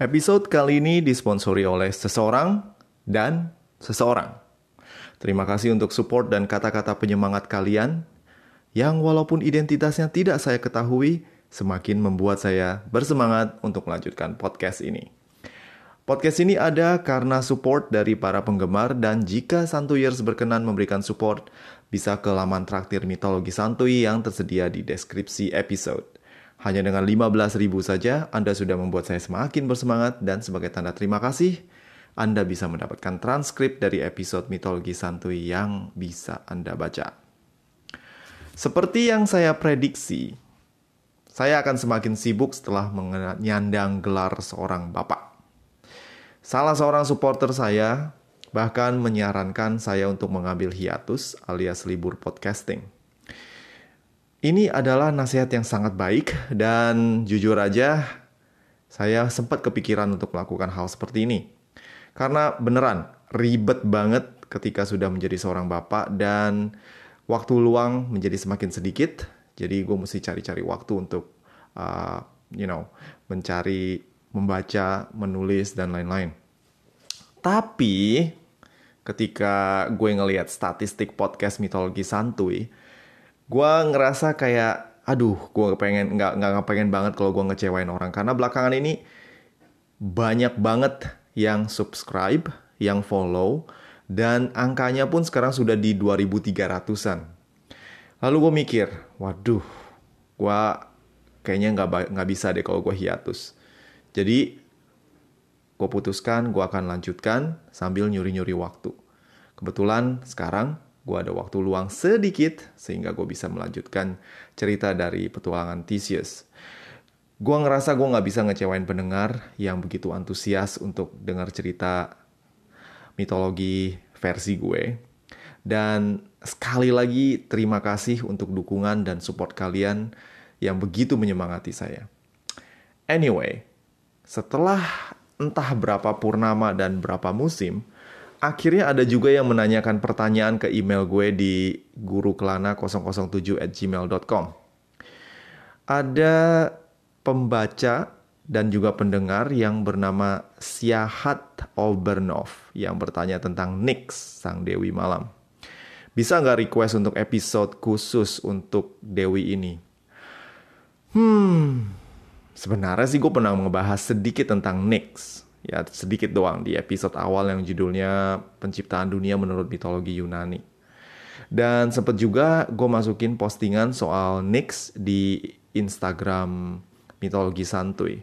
Episode kali ini disponsori oleh seseorang dan seseorang. Terima kasih untuk support dan kata-kata penyemangat kalian yang walaupun identitasnya tidak saya ketahui, semakin membuat saya bersemangat untuk melanjutkan podcast ini. Podcast ini ada karena support dari para penggemar dan jika Santuyers berkenan memberikan support, bisa ke laman traktir mitologi santuy yang tersedia di deskripsi episode. Hanya dengan 15 ribu saja, Anda sudah membuat saya semakin bersemangat dan sebagai tanda terima kasih, Anda bisa mendapatkan transkrip dari episode mitologi santuy yang bisa Anda baca. Seperti yang saya prediksi, saya akan semakin sibuk setelah menyandang gelar seorang bapak. Salah seorang supporter saya bahkan menyarankan saya untuk mengambil hiatus alias libur podcasting. Ini adalah nasihat yang sangat baik dan jujur aja saya sempat kepikiran untuk melakukan hal seperti ini. Karena beneran ribet banget ketika sudah menjadi seorang bapak dan waktu luang menjadi semakin sedikit. Jadi gue mesti cari-cari waktu untuk uh, you know mencari, membaca, menulis dan lain-lain. Tapi ketika gue ngelihat statistik podcast mitologi santuy, gue ngerasa kayak aduh gue pengen nggak nggak pengen banget kalau gue ngecewain orang. Karena belakangan ini banyak banget yang subscribe yang follow dan angkanya pun sekarang sudah di 2300an lalu gue mikir waduh gue kayaknya nggak nggak bisa deh kalau gue hiatus. Jadi gue putuskan gue akan lanjutkan sambil nyuri-nyuri waktu. Kebetulan sekarang gue ada waktu luang sedikit sehingga gue bisa melanjutkan cerita dari petualangan Theseus. Gue ngerasa gue gak bisa ngecewain pendengar yang begitu antusias untuk dengar cerita mitologi versi gue. Dan sekali lagi terima kasih untuk dukungan dan support kalian yang begitu menyemangati saya. Anyway, setelah entah berapa purnama dan berapa musim, akhirnya ada juga yang menanyakan pertanyaan ke email gue di gurukelana007 at gmail.com. Ada pembaca dan juga pendengar yang bernama Siahat Obernov yang bertanya tentang Nix, sang Dewi Malam. Bisa nggak request untuk episode khusus untuk Dewi ini? Hmm, sebenarnya sih gue pernah ngebahas sedikit tentang Nix ya sedikit doang di episode awal yang judulnya penciptaan dunia menurut mitologi Yunani. Dan sempat juga gue masukin postingan soal Nyx di Instagram mitologi santuy.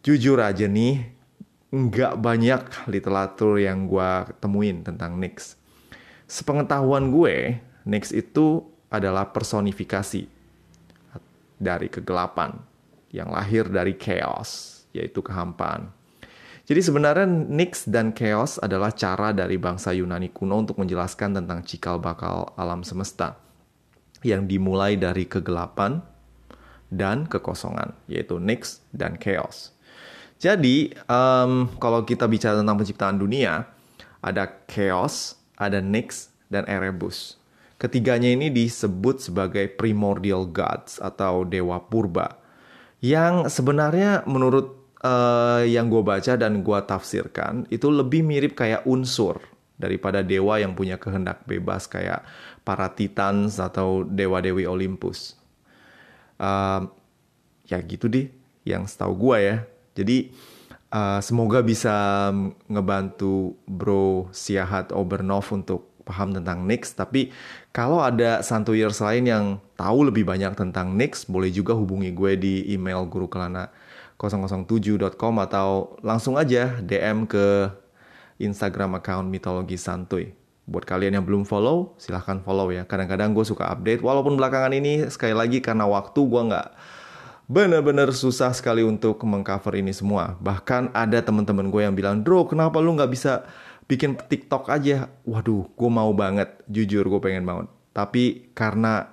Jujur aja nih, nggak banyak literatur yang gue temuin tentang Nyx. Sepengetahuan gue, Nyx itu adalah personifikasi dari kegelapan yang lahir dari chaos, yaitu kehampaan. Jadi sebenarnya Nyx dan Chaos adalah cara dari bangsa Yunani kuno untuk menjelaskan tentang cikal bakal alam semesta yang dimulai dari kegelapan dan kekosongan, yaitu Nyx dan Chaos. Jadi um, kalau kita bicara tentang penciptaan dunia, ada Chaos, ada Nyx, dan Erebus. Ketiganya ini disebut sebagai primordial gods atau dewa purba yang sebenarnya menurut uh, yang gue baca dan gue tafsirkan itu lebih mirip kayak unsur daripada dewa yang punya kehendak bebas kayak para titans atau dewa-dewi Olympus. Uh, ya gitu deh, yang setahu gue ya. Jadi uh, semoga bisa ngebantu Bro Siahat Obernov untuk paham tentang Nyx. Tapi kalau ada santuyers lain yang tahu lebih banyak tentang Nyx, boleh juga hubungi gue di email guru kelana 007.com atau langsung aja DM ke Instagram account mitologi santuy. Buat kalian yang belum follow, silahkan follow ya. Kadang-kadang gue suka update, walaupun belakangan ini sekali lagi karena waktu gue nggak bener-bener susah sekali untuk mengcover ini semua. Bahkan ada teman-teman gue yang bilang, Bro, kenapa lu nggak bisa bikin TikTok aja? Waduh, gue mau banget. Jujur, gue pengen banget. Tapi karena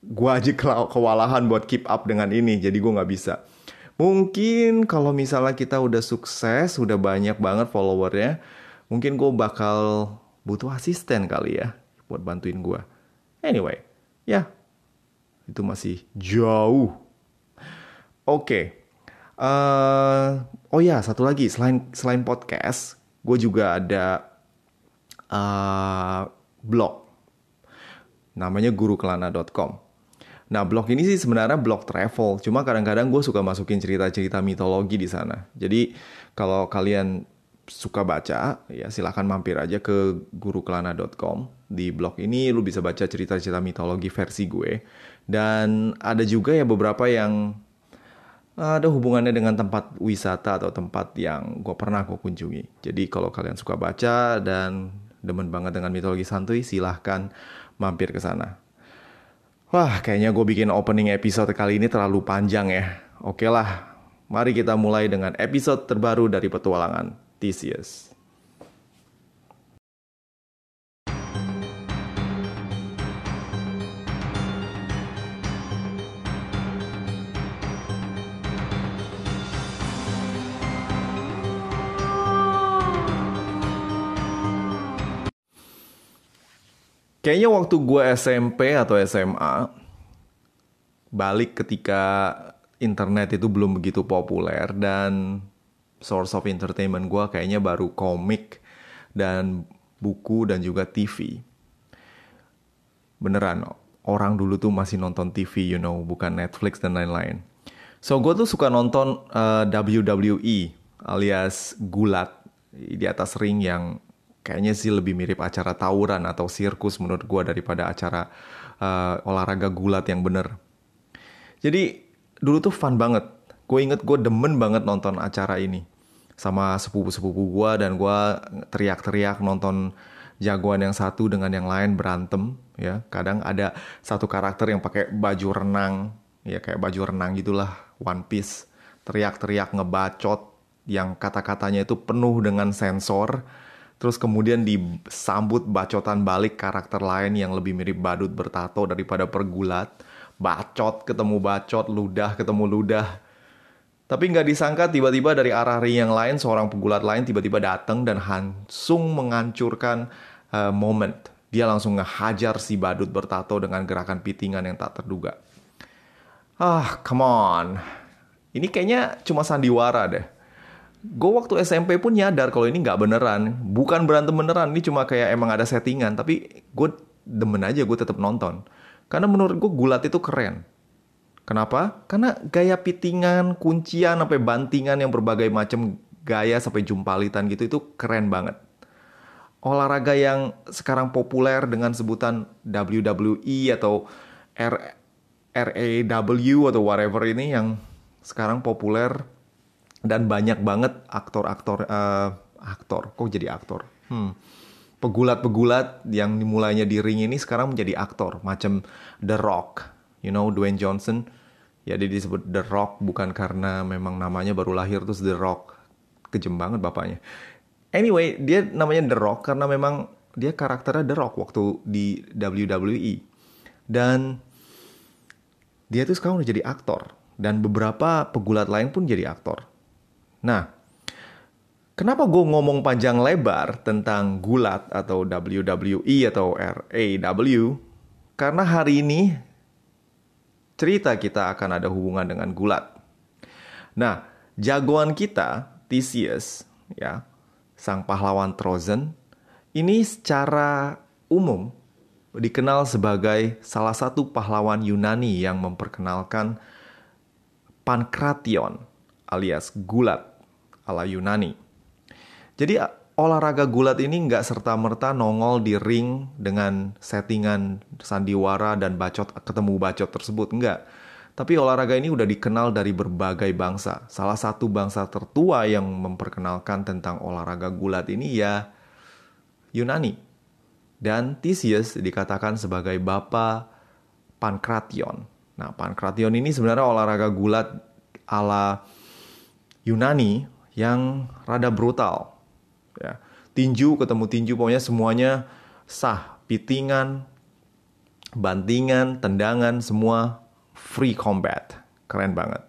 gue aja kewalahan buat keep up dengan ini, jadi gue nggak bisa. Mungkin kalau misalnya kita udah sukses, udah banyak banget followernya, mungkin gue bakal butuh asisten kali ya buat bantuin gue. Anyway, ya itu masih jauh. Oke, okay. uh, oh ya satu lagi selain selain podcast, gue juga ada uh, blog namanya gurukelana.com. Nah, blog ini sih sebenarnya blog travel, cuma kadang-kadang gue suka masukin cerita-cerita mitologi di sana. Jadi, kalau kalian suka baca, ya silahkan mampir aja ke gurukelana.com. Di blog ini lu bisa baca cerita-cerita mitologi versi gue. Dan ada juga ya beberapa yang ada hubungannya dengan tempat wisata atau tempat yang gue pernah gue kunjungi. Jadi kalau kalian suka baca dan demen banget dengan mitologi santuy, silahkan mampir ke sana. Wah, kayaknya gue bikin opening episode kali ini terlalu panjang ya. Oke lah, mari kita mulai dengan episode terbaru dari petualangan Theseus. Kayaknya waktu gue SMP atau SMA, balik ketika internet itu belum begitu populer dan source of entertainment gue kayaknya baru komik dan buku dan juga TV. Beneran, orang dulu tuh masih nonton TV, you know, bukan Netflix dan lain-lain. So gue tuh suka nonton uh, WWE alias gulat di atas ring yang kayaknya sih lebih mirip acara tawuran atau sirkus menurut gue daripada acara uh, olahraga gulat yang bener. Jadi dulu tuh fun banget. Gue inget gue demen banget nonton acara ini sama sepupu-sepupu gue dan gue teriak-teriak nonton jagoan yang satu dengan yang lain berantem ya. Kadang ada satu karakter yang pakai baju renang ya kayak baju renang gitulah One Piece teriak-teriak ngebacot yang kata-katanya itu penuh dengan sensor Terus kemudian disambut bacotan balik karakter lain yang lebih mirip badut bertato daripada pergulat. Bacot ketemu bacot, ludah ketemu ludah. Tapi nggak disangka tiba-tiba dari arah ring yang lain seorang pegulat lain tiba-tiba datang dan langsung menghancurkan uh, moment. Dia langsung ngehajar si badut bertato dengan gerakan pitingan yang tak terduga. Ah, come on. Ini kayaknya cuma sandiwara deh gue waktu SMP pun nyadar kalau ini nggak beneran. Bukan berantem beneran ini cuma kayak emang ada settingan. Tapi gue demen aja gue tetap nonton. Karena menurut gue gulat itu keren. Kenapa? Karena gaya pitingan kuncian sampai bantingan yang berbagai macam gaya sampai jumpalitan gitu itu keren banget. Olahraga yang sekarang populer dengan sebutan WWE atau R RAW atau whatever ini yang sekarang populer dan banyak banget aktor-aktor uh, aktor. Kok jadi aktor? Hmm. pegulat-pegulat yang dimulainya di ring ini sekarang menjadi aktor. Macam The Rock. You know Dwayne Johnson. Ya dia disebut The Rock bukan karena memang namanya baru lahir terus The Rock kejem banget bapaknya. Anyway dia namanya The Rock karena memang dia karakternya The Rock waktu di WWE dan dia tuh sekarang udah jadi aktor. Dan beberapa pegulat lain pun jadi aktor Nah, kenapa gue ngomong panjang lebar tentang gulat atau WWE atau RAW? Karena hari ini cerita kita akan ada hubungan dengan gulat. Nah, jagoan kita, Theseus, ya, sang pahlawan Trojan, ini secara umum dikenal sebagai salah satu pahlawan Yunani yang memperkenalkan pankration alias gulat ala Yunani. Jadi olahraga gulat ini nggak serta-merta nongol di ring dengan settingan sandiwara dan bacot ketemu bacot tersebut, enggak. Tapi olahraga ini udah dikenal dari berbagai bangsa. Salah satu bangsa tertua yang memperkenalkan tentang olahraga gulat ini ya Yunani. Dan Theseus dikatakan sebagai bapa pankration. Nah, pankration ini sebenarnya olahraga gulat ala Yunani yang rada brutal. Ya. Tinju ketemu tinju, pokoknya semuanya sah. Pitingan, bantingan, tendangan, semua free combat. Keren banget.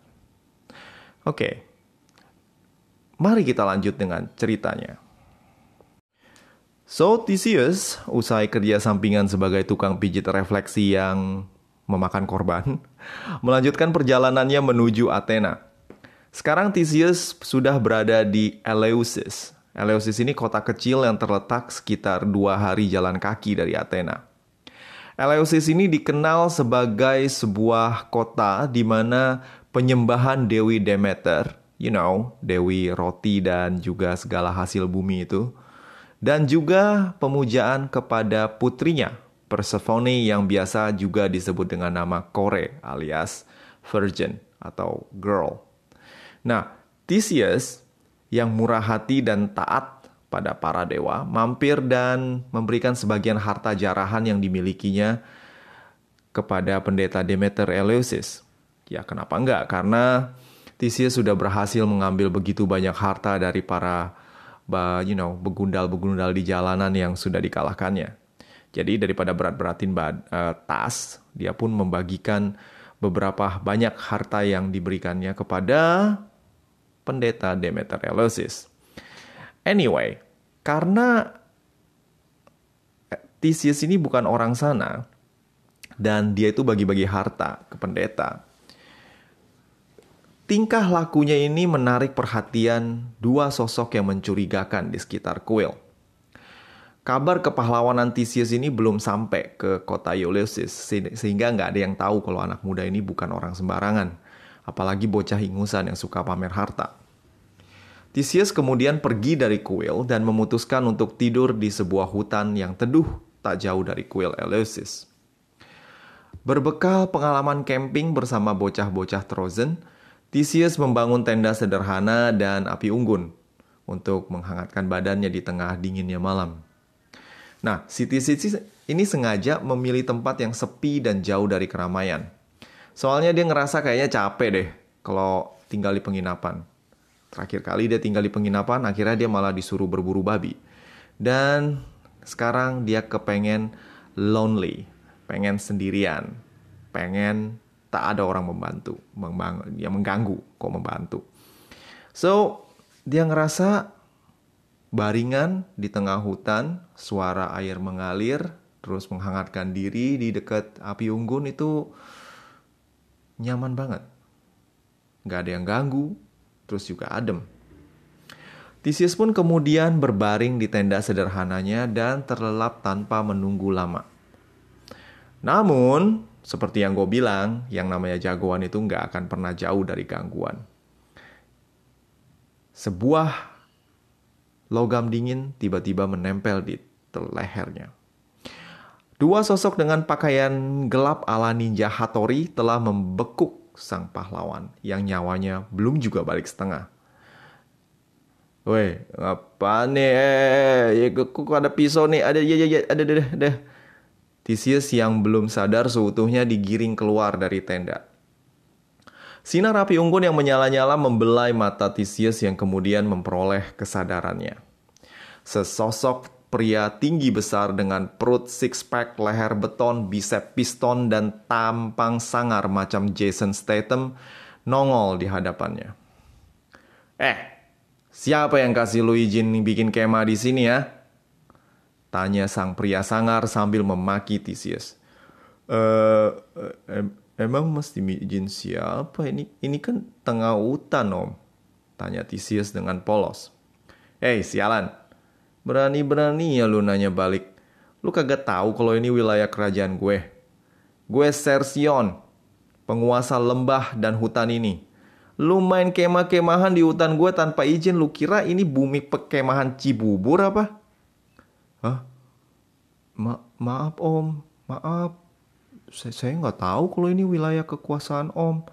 Oke, mari kita lanjut dengan ceritanya. So, Theseus, usai kerja sampingan sebagai tukang pijit refleksi yang memakan korban, melanjutkan perjalanannya menuju Athena Sekarang Theseus sudah berada di Eleusis. Eleusis ini kota kecil yang terletak sekitar dua hari jalan kaki dari Athena. Eleusis ini dikenal sebagai sebuah kota di mana penyembahan Dewi Demeter, you know, Dewi roti dan juga segala hasil bumi itu, dan juga pemujaan kepada putrinya, Persephone yang biasa juga disebut dengan nama Kore alias virgin atau girl. Nah, Theseus yang murah hati dan taat pada para dewa, mampir dan memberikan sebagian harta jarahan yang dimilikinya kepada pendeta Demeter Eleusis. Ya kenapa enggak? Karena Theseus sudah berhasil mengambil begitu banyak harta dari para you know, begundal-begundal di jalanan yang sudah dikalahkannya. Jadi daripada berat-beratin uh, tas, dia pun membagikan beberapa banyak harta yang diberikannya kepada pendeta Demeter. Anyway, karena Theseus ini bukan orang sana dan dia itu bagi-bagi harta ke pendeta. Tingkah lakunya ini menarik perhatian dua sosok yang mencurigakan di sekitar kuil. Kabar kepahlawanan Theseus ini belum sampai ke kota Eleusis, sehingga nggak ada yang tahu kalau anak muda ini bukan orang sembarangan, apalagi bocah ingusan yang suka pamer harta. Theseus kemudian pergi dari kuil dan memutuskan untuk tidur di sebuah hutan yang teduh tak jauh dari kuil Eleusis. Berbekal pengalaman camping bersama bocah-bocah Trozen, Theseus membangun tenda sederhana dan api unggun untuk menghangatkan badannya di tengah dinginnya malam. Nah, si Theseus ini sengaja memilih tempat yang sepi dan jauh dari keramaian. Soalnya dia ngerasa kayaknya capek deh kalau tinggal di penginapan. Terakhir kali dia tinggal di penginapan, akhirnya dia malah disuruh berburu babi. Dan sekarang dia kepengen lonely, pengen sendirian, pengen tak ada orang membantu, dia mengganggu kok membantu. So, dia ngerasa baringan di tengah hutan, suara air mengalir, terus menghangatkan diri di dekat api unggun itu nyaman banget. Gak ada yang ganggu, terus juga adem. Theseus pun kemudian berbaring di tenda sederhananya dan terlelap tanpa menunggu lama. Namun, seperti yang gue bilang, yang namanya jagoan itu nggak akan pernah jauh dari gangguan. Sebuah logam dingin tiba-tiba menempel di lehernya. Dua sosok dengan pakaian gelap ala ninja Hattori telah membekuk sang pahlawan yang nyawanya belum juga balik setengah. Woi, apa nih? Ya kok ada pisau nih? Ada ya ya ya ada deh deh. Theseus yang belum sadar seutuhnya digiring keluar dari tenda. Sinar api unggun yang menyala-nyala membelai mata Theseus yang kemudian memperoleh kesadarannya. Sesosok pria tinggi besar dengan perut six pack, leher beton, bicep piston, dan tampang sangar macam Jason Statham nongol di hadapannya. Eh, siapa yang kasih lu izin bikin kemah di sini ya? Tanya sang pria sangar sambil memaki Theseus. Eh, em emang mesti izin siapa ini? Ini kan tengah hutan om. Tanya Theseus dengan polos. Hei, sialan. Berani-berani ya lu nanya balik. Lu kagak tahu kalau ini wilayah kerajaan gue. Gue Sersion, penguasa lembah dan hutan ini. Lu main kemah-kemahan di hutan gue tanpa izin, lu kira ini bumi pekemahan Cibubur apa? Hah? Ma maaf om, maaf. Saya, saya nggak tahu kalau ini wilayah kekuasaan om.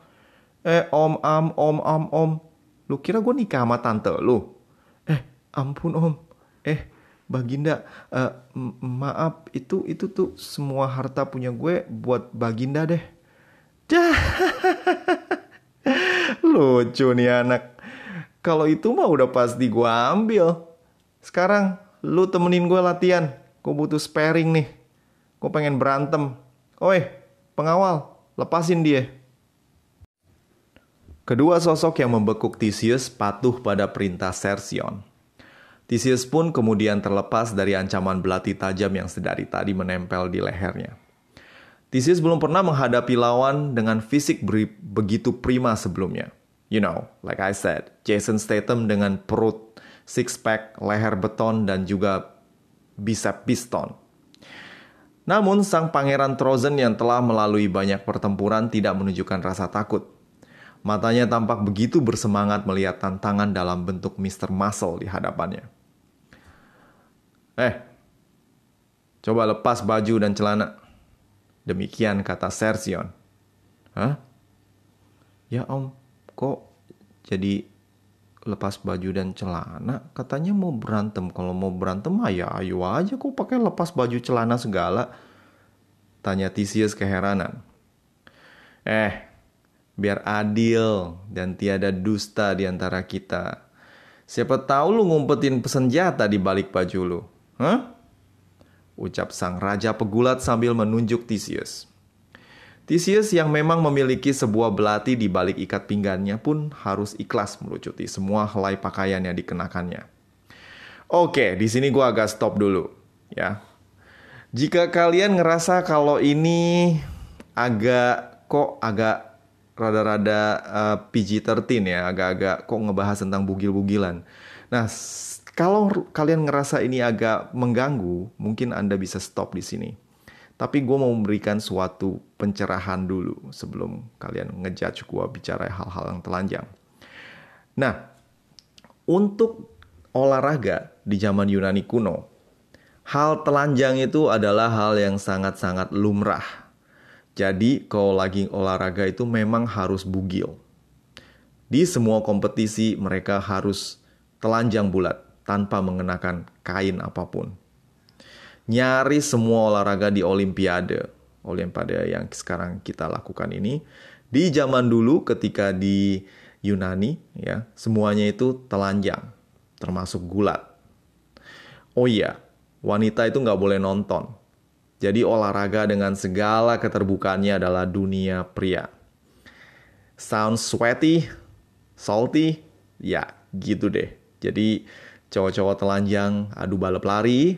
Eh om, am, om, am, om. Lu kira gue nikah sama tante lu? Eh, ampun om eh Baginda uh, maaf itu itu tuh semua harta punya gue buat Baginda deh. Dah lucu nih anak. Kalau itu mah udah pasti gue ambil. Sekarang lu temenin gue latihan. Gue butuh sparing nih. Gue pengen berantem. Oi pengawal lepasin dia. Kedua sosok yang membekuk Theseus patuh pada perintah Sersion. Theseus pun kemudian terlepas dari ancaman belati tajam yang sedari tadi menempel di lehernya. Theseus belum pernah menghadapi lawan dengan fisik begitu prima sebelumnya. You know, like I said, Jason Statham dengan perut six pack, leher beton dan juga bicep piston. Namun sang pangeran Trozen yang telah melalui banyak pertempuran tidak menunjukkan rasa takut. Matanya tampak begitu bersemangat melihat tantangan dalam bentuk Mr. Muscle di hadapannya. Eh, coba lepas baju dan celana. Demikian kata Sersion. Hah? Ya om, kok jadi lepas baju dan celana? Katanya mau berantem. Kalau mau berantem, ya ayo aja kok pakai lepas baju celana segala. Tanya Theseus keheranan. Eh, biar adil dan tiada dusta di antara kita. Siapa tahu lu ngumpetin senjata di balik baju lu. Hah? Ucap sang raja pegulat sambil menunjuk Theseus. Theseus yang memang memiliki sebuah belati di balik ikat pinggangnya pun harus ikhlas melucuti semua helai pakaian yang dikenakannya. Oke, di sini gua agak stop dulu, ya. Jika kalian ngerasa kalau ini agak kok agak rada-rada uh, eh, PG-13 ya, agak-agak kok ngebahas tentang bugil-bugilan. Nah, kalau kalian ngerasa ini agak mengganggu, mungkin Anda bisa stop di sini. Tapi gue mau memberikan suatu pencerahan dulu sebelum kalian ngejudge gue bicara hal-hal yang telanjang. Nah, untuk olahraga di zaman Yunani kuno, hal telanjang itu adalah hal yang sangat-sangat lumrah jadi kalau lagi olahraga itu memang harus bugil. Di semua kompetisi mereka harus telanjang bulat tanpa mengenakan kain apa pun. Nyaris semua olahraga di olimpiade, olimpiade yang sekarang kita lakukan ini, di zaman dulu ketika di Yunani ya, semuanya itu telanjang, termasuk gulat. Oh iya, wanita itu nggak boleh nonton jadi olahraga dengan segala keterbukaannya adalah dunia pria. Sound sweaty, salty, ya gitu deh. Jadi cowok-cowok telanjang adu balap lari,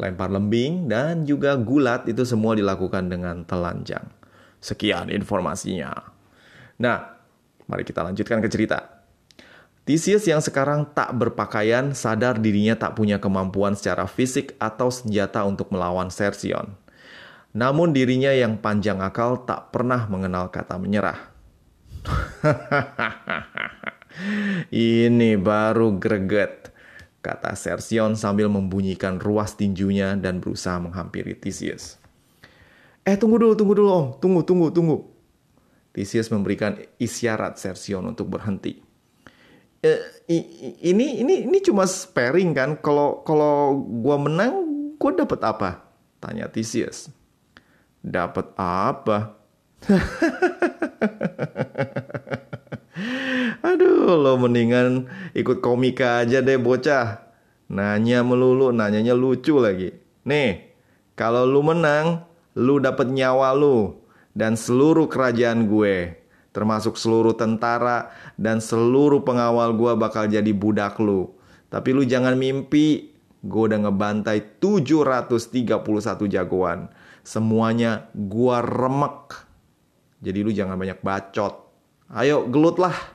lempar lembing, dan juga gulat itu semua dilakukan dengan telanjang. Sekian informasinya. Nah, mari kita lanjutkan ke cerita. Theseus yang sekarang tak berpakaian sadar dirinya tak punya kemampuan secara fisik atau senjata untuk melawan Sersion. Namun dirinya yang panjang akal tak pernah mengenal kata menyerah. Ini baru greget, kata Sersion sambil membunyikan ruas tinjunya dan berusaha menghampiri Theseus. Eh tunggu dulu, tunggu dulu om, tunggu, tunggu, tunggu. Theseus memberikan isyarat Sersion untuk berhenti eh, ini ini ini cuma sparing kan? Kalau kalau gua menang, gua dapat apa? Tanya Theseus. Dapat apa? Aduh, lo mendingan ikut komika aja deh bocah. Nanya melulu, nanyanya lucu lagi. Nih, kalau lu menang, lu dapat nyawa lu dan seluruh kerajaan gue termasuk seluruh tentara dan seluruh pengawal gue bakal jadi budak lu. Tapi lu jangan mimpi, gue udah ngebantai 731 jagoan. Semuanya gue remek. Jadi lu jangan banyak bacot. Ayo gelutlah.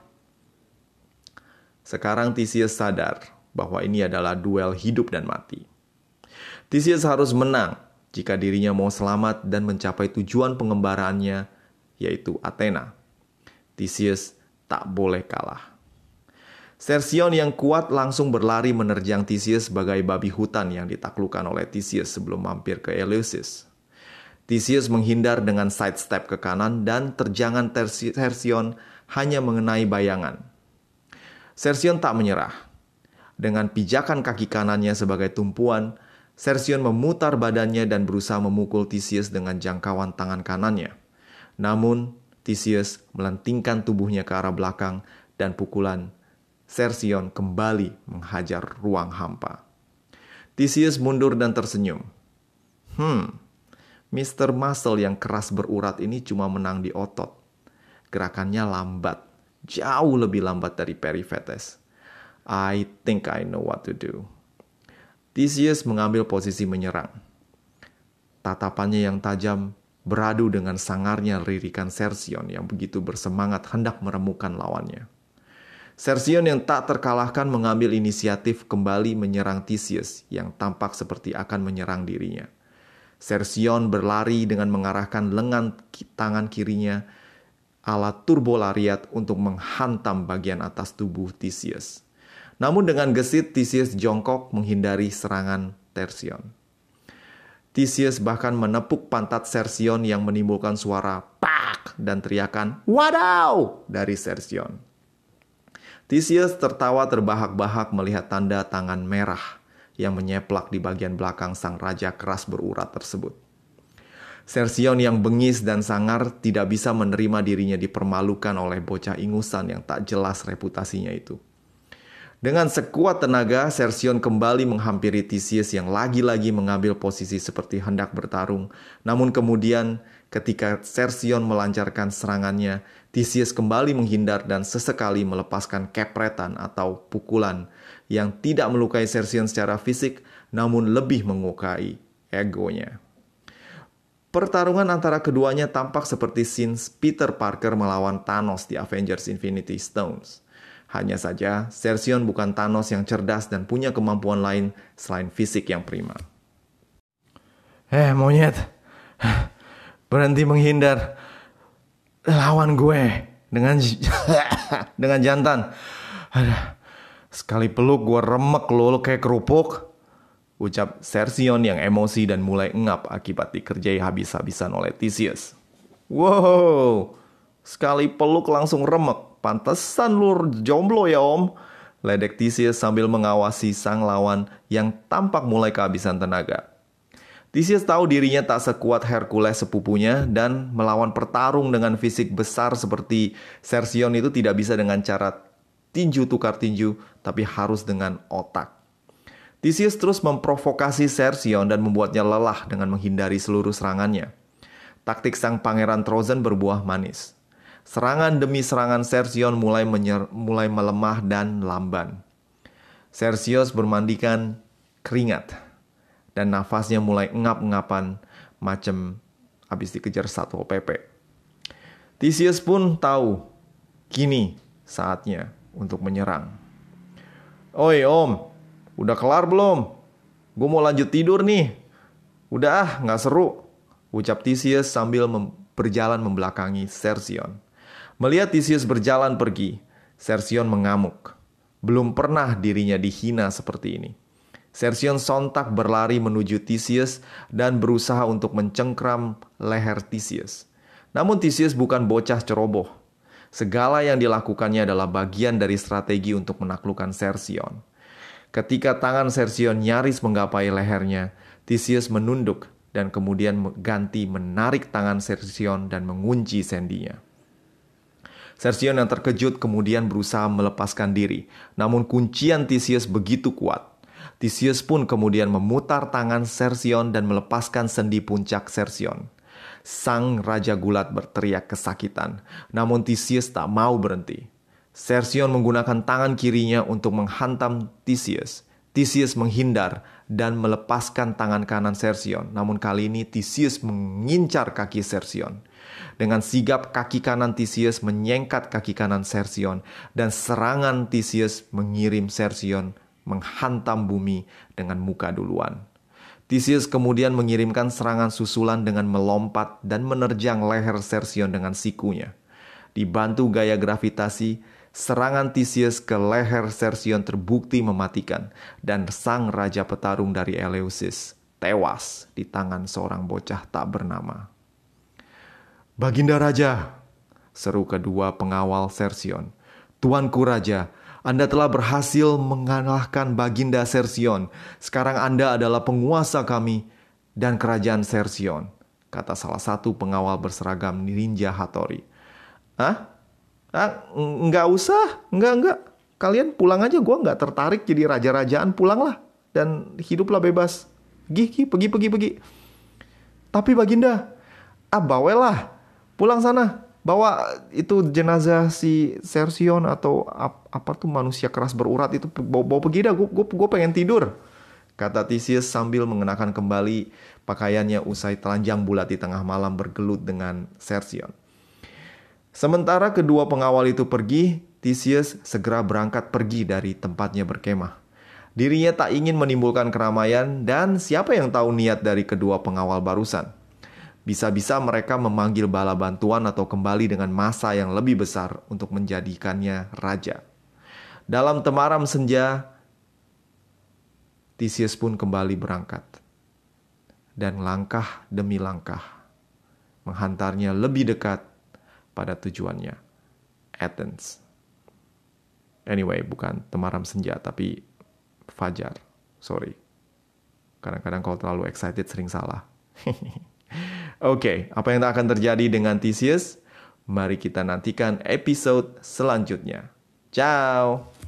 Sekarang Theseus sadar bahwa ini adalah duel hidup dan mati. Theseus harus menang jika dirinya mau selamat dan mencapai tujuan pengembaraannya, yaitu Athena. Theseus tak boleh kalah. Sersion yang kuat langsung berlari menerjang Theseus sebagai babi hutan yang ditaklukkan oleh Theseus sebelum mampir ke Eleusis. Theseus menghindar dengan sidestep ke kanan dan terjangan Sersion hanya mengenai bayangan. Sersion tak menyerah. Dengan pijakan kaki kanannya sebagai tumpuan, Sersion memutar badannya dan berusaha memukul Theseus dengan jangkauan tangan kanannya. Namun, Theseus melentingkan tubuhnya ke arah belakang dan pukulan Sersion kembali menghajar ruang hampa. Theseus mundur dan tersenyum. Hmm, Mr. Muscle yang keras berurat ini cuma menang di otot. Gerakannya lambat, jauh lebih lambat dari Periphetes. I think I know what to do. Theseus mengambil posisi menyerang. Tatapannya yang tajam beradu dengan sangarnya lirikan Sersion yang begitu bersemangat hendak meremukan lawannya. Sersion yang tak terkalahkan mengambil inisiatif kembali menyerang Theseus yang tampak seperti akan menyerang dirinya. Sersion berlari dengan mengarahkan lengan tangan kirinya ala turbo lariat untuk menghantam bagian atas tubuh Theseus. Namun dengan gesit Theseus jongkok menghindari serangan Tersion. Theseus bahkan menepuk pantat Sersion yang menimbulkan suara pak dan teriakan wadaw dari Sersion. Theseus tertawa terbahak-bahak melihat tanda tangan merah yang menyeplak di bagian belakang sang raja keras berurat tersebut. Sersion yang bengis dan sangar tidak bisa menerima dirinya dipermalukan oleh bocah ingusan yang tak jelas reputasinya itu. Dengan sekuat tenaga, Sersion kembali menghampiri Theseus yang lagi-lagi mengambil posisi seperti hendak bertarung. Namun kemudian ketika Sersion melancarkan serangannya, Theseus kembali menghindar dan sesekali melepaskan kepretan atau pukulan yang tidak melukai Sersion secara fisik namun lebih mengukai egonya. Pertarungan antara keduanya tampak seperti scenes Peter Parker melawan Thanos di Avengers Infinity Stones. Hanya saja, Sersion bukan Thanos yang cerdas dan punya kemampuan lain selain fisik yang prima. Eh, monyet. Berhenti menghindar lawan gue dengan dengan jantan. Sekali peluk gue remek lo, lo kayak kerupuk. Ucap Sersion yang emosi dan mulai engap akibat dikerjai habis-habisan oleh Theseus. Wow, sekali peluk langsung remek. Pantesan lu jomblo ya om. Ledek Theseus sambil mengawasi sang lawan yang tampak mulai kehabisan tenaga. Theseus tahu dirinya tak sekuat Hercules sepupunya dan melawan pertarung dengan fisik besar seperti Sersion itu tidak bisa dengan cara tinju tukar tinju, tapi harus dengan otak. Theseus terus memprovokasi Sersion dan membuatnya lelah dengan menghindari seluruh serangannya. Taktik sang pangeran Trozen berbuah manis. Serangan demi serangan Sersion mulai, mulai melemah dan lamban. Sersius bermandikan keringat dan nafasnya mulai engap-engapan macam habis dikejar satu OPP. Theseus pun tahu kini saatnya untuk menyerang. Oi om, udah kelar belum? Gue mau lanjut tidur nih. Udah ah, nggak seru. Ucap Theseus sambil mem berjalan membelakangi Sersion. Melihat Theseus berjalan pergi, Sersion mengamuk. Belum pernah dirinya dihina seperti ini. Sersion sontak berlari menuju Theseus dan berusaha untuk mencengkram leher Theseus. Namun Theseus bukan bocah ceroboh. Segala yang dilakukannya adalah bagian dari strategi untuk menaklukkan Sersion. Ketika tangan Sersion nyaris menggapai lehernya, Theseus menunduk dan kemudian ganti menarik tangan Sersion dan mengunci sendinya. Sersion yang terkejut kemudian berusaha melepaskan diri, namun kuncian Theseus begitu kuat. Theseus pun kemudian memutar tangan Sersion dan melepaskan sendi puncak Sersion. Sang Raja Gulat berteriak kesakitan, namun Theseus tak mau berhenti. Sersion menggunakan tangan kirinya untuk menghantam Theseus. Theseus menghindar dan melepaskan tangan kanan Sersion, namun kali ini Theseus mengincar kaki Sersion. Dengan sigap kaki kanan Theseus menyengkat kaki kanan Sersion dan serangan Theseus mengirim Sersion menghantam bumi dengan muka duluan. Theseus kemudian mengirimkan serangan susulan dengan melompat dan menerjang leher Sersion dengan sikunya. Dibantu gaya gravitasi, serangan Theseus ke leher Sersion terbukti mematikan dan sang raja petarung dari Eleusis tewas di tangan seorang bocah tak bernama. Baginda Raja, seru kedua pengawal Sersion. Tuanku Raja, anda telah berhasil mengalahkan Baginda Sersion. Sekarang Anda adalah penguasa kami dan kerajaan Sersion, kata salah satu pengawal berseragam ninja Hattori. Hah? Ah, nggak usah, nggak nggak. Kalian pulang aja, gue nggak tertarik jadi raja-rajaan, pulanglah dan hiduplah bebas. Pergi, pergi, pergi, pergi. Tapi Baginda, ah bawelah, pulang sana bawa itu jenazah si Sersion atau ap, apa tuh manusia keras berurat itu bawa, bawa pergi dah gue pengen tidur kata Theseus sambil mengenakan kembali pakaiannya usai telanjang bulat di tengah malam bergelut dengan Sersion. Sementara kedua pengawal itu pergi, Theseus segera berangkat pergi dari tempatnya berkemah. Dirinya tak ingin menimbulkan keramaian dan siapa yang tahu niat dari kedua pengawal barusan. Bisa-bisa mereka memanggil bala bantuan atau kembali dengan masa yang lebih besar untuk menjadikannya raja. Dalam temaram senja, Theseus pun kembali berangkat. Dan langkah demi langkah menghantarnya lebih dekat pada tujuannya, Athens. Anyway, bukan temaram senja, tapi fajar. Sorry. Kadang-kadang kalau terlalu excited sering salah. Oke, okay, apa yang akan terjadi dengan Theseus? Mari kita nantikan episode selanjutnya. Ciao!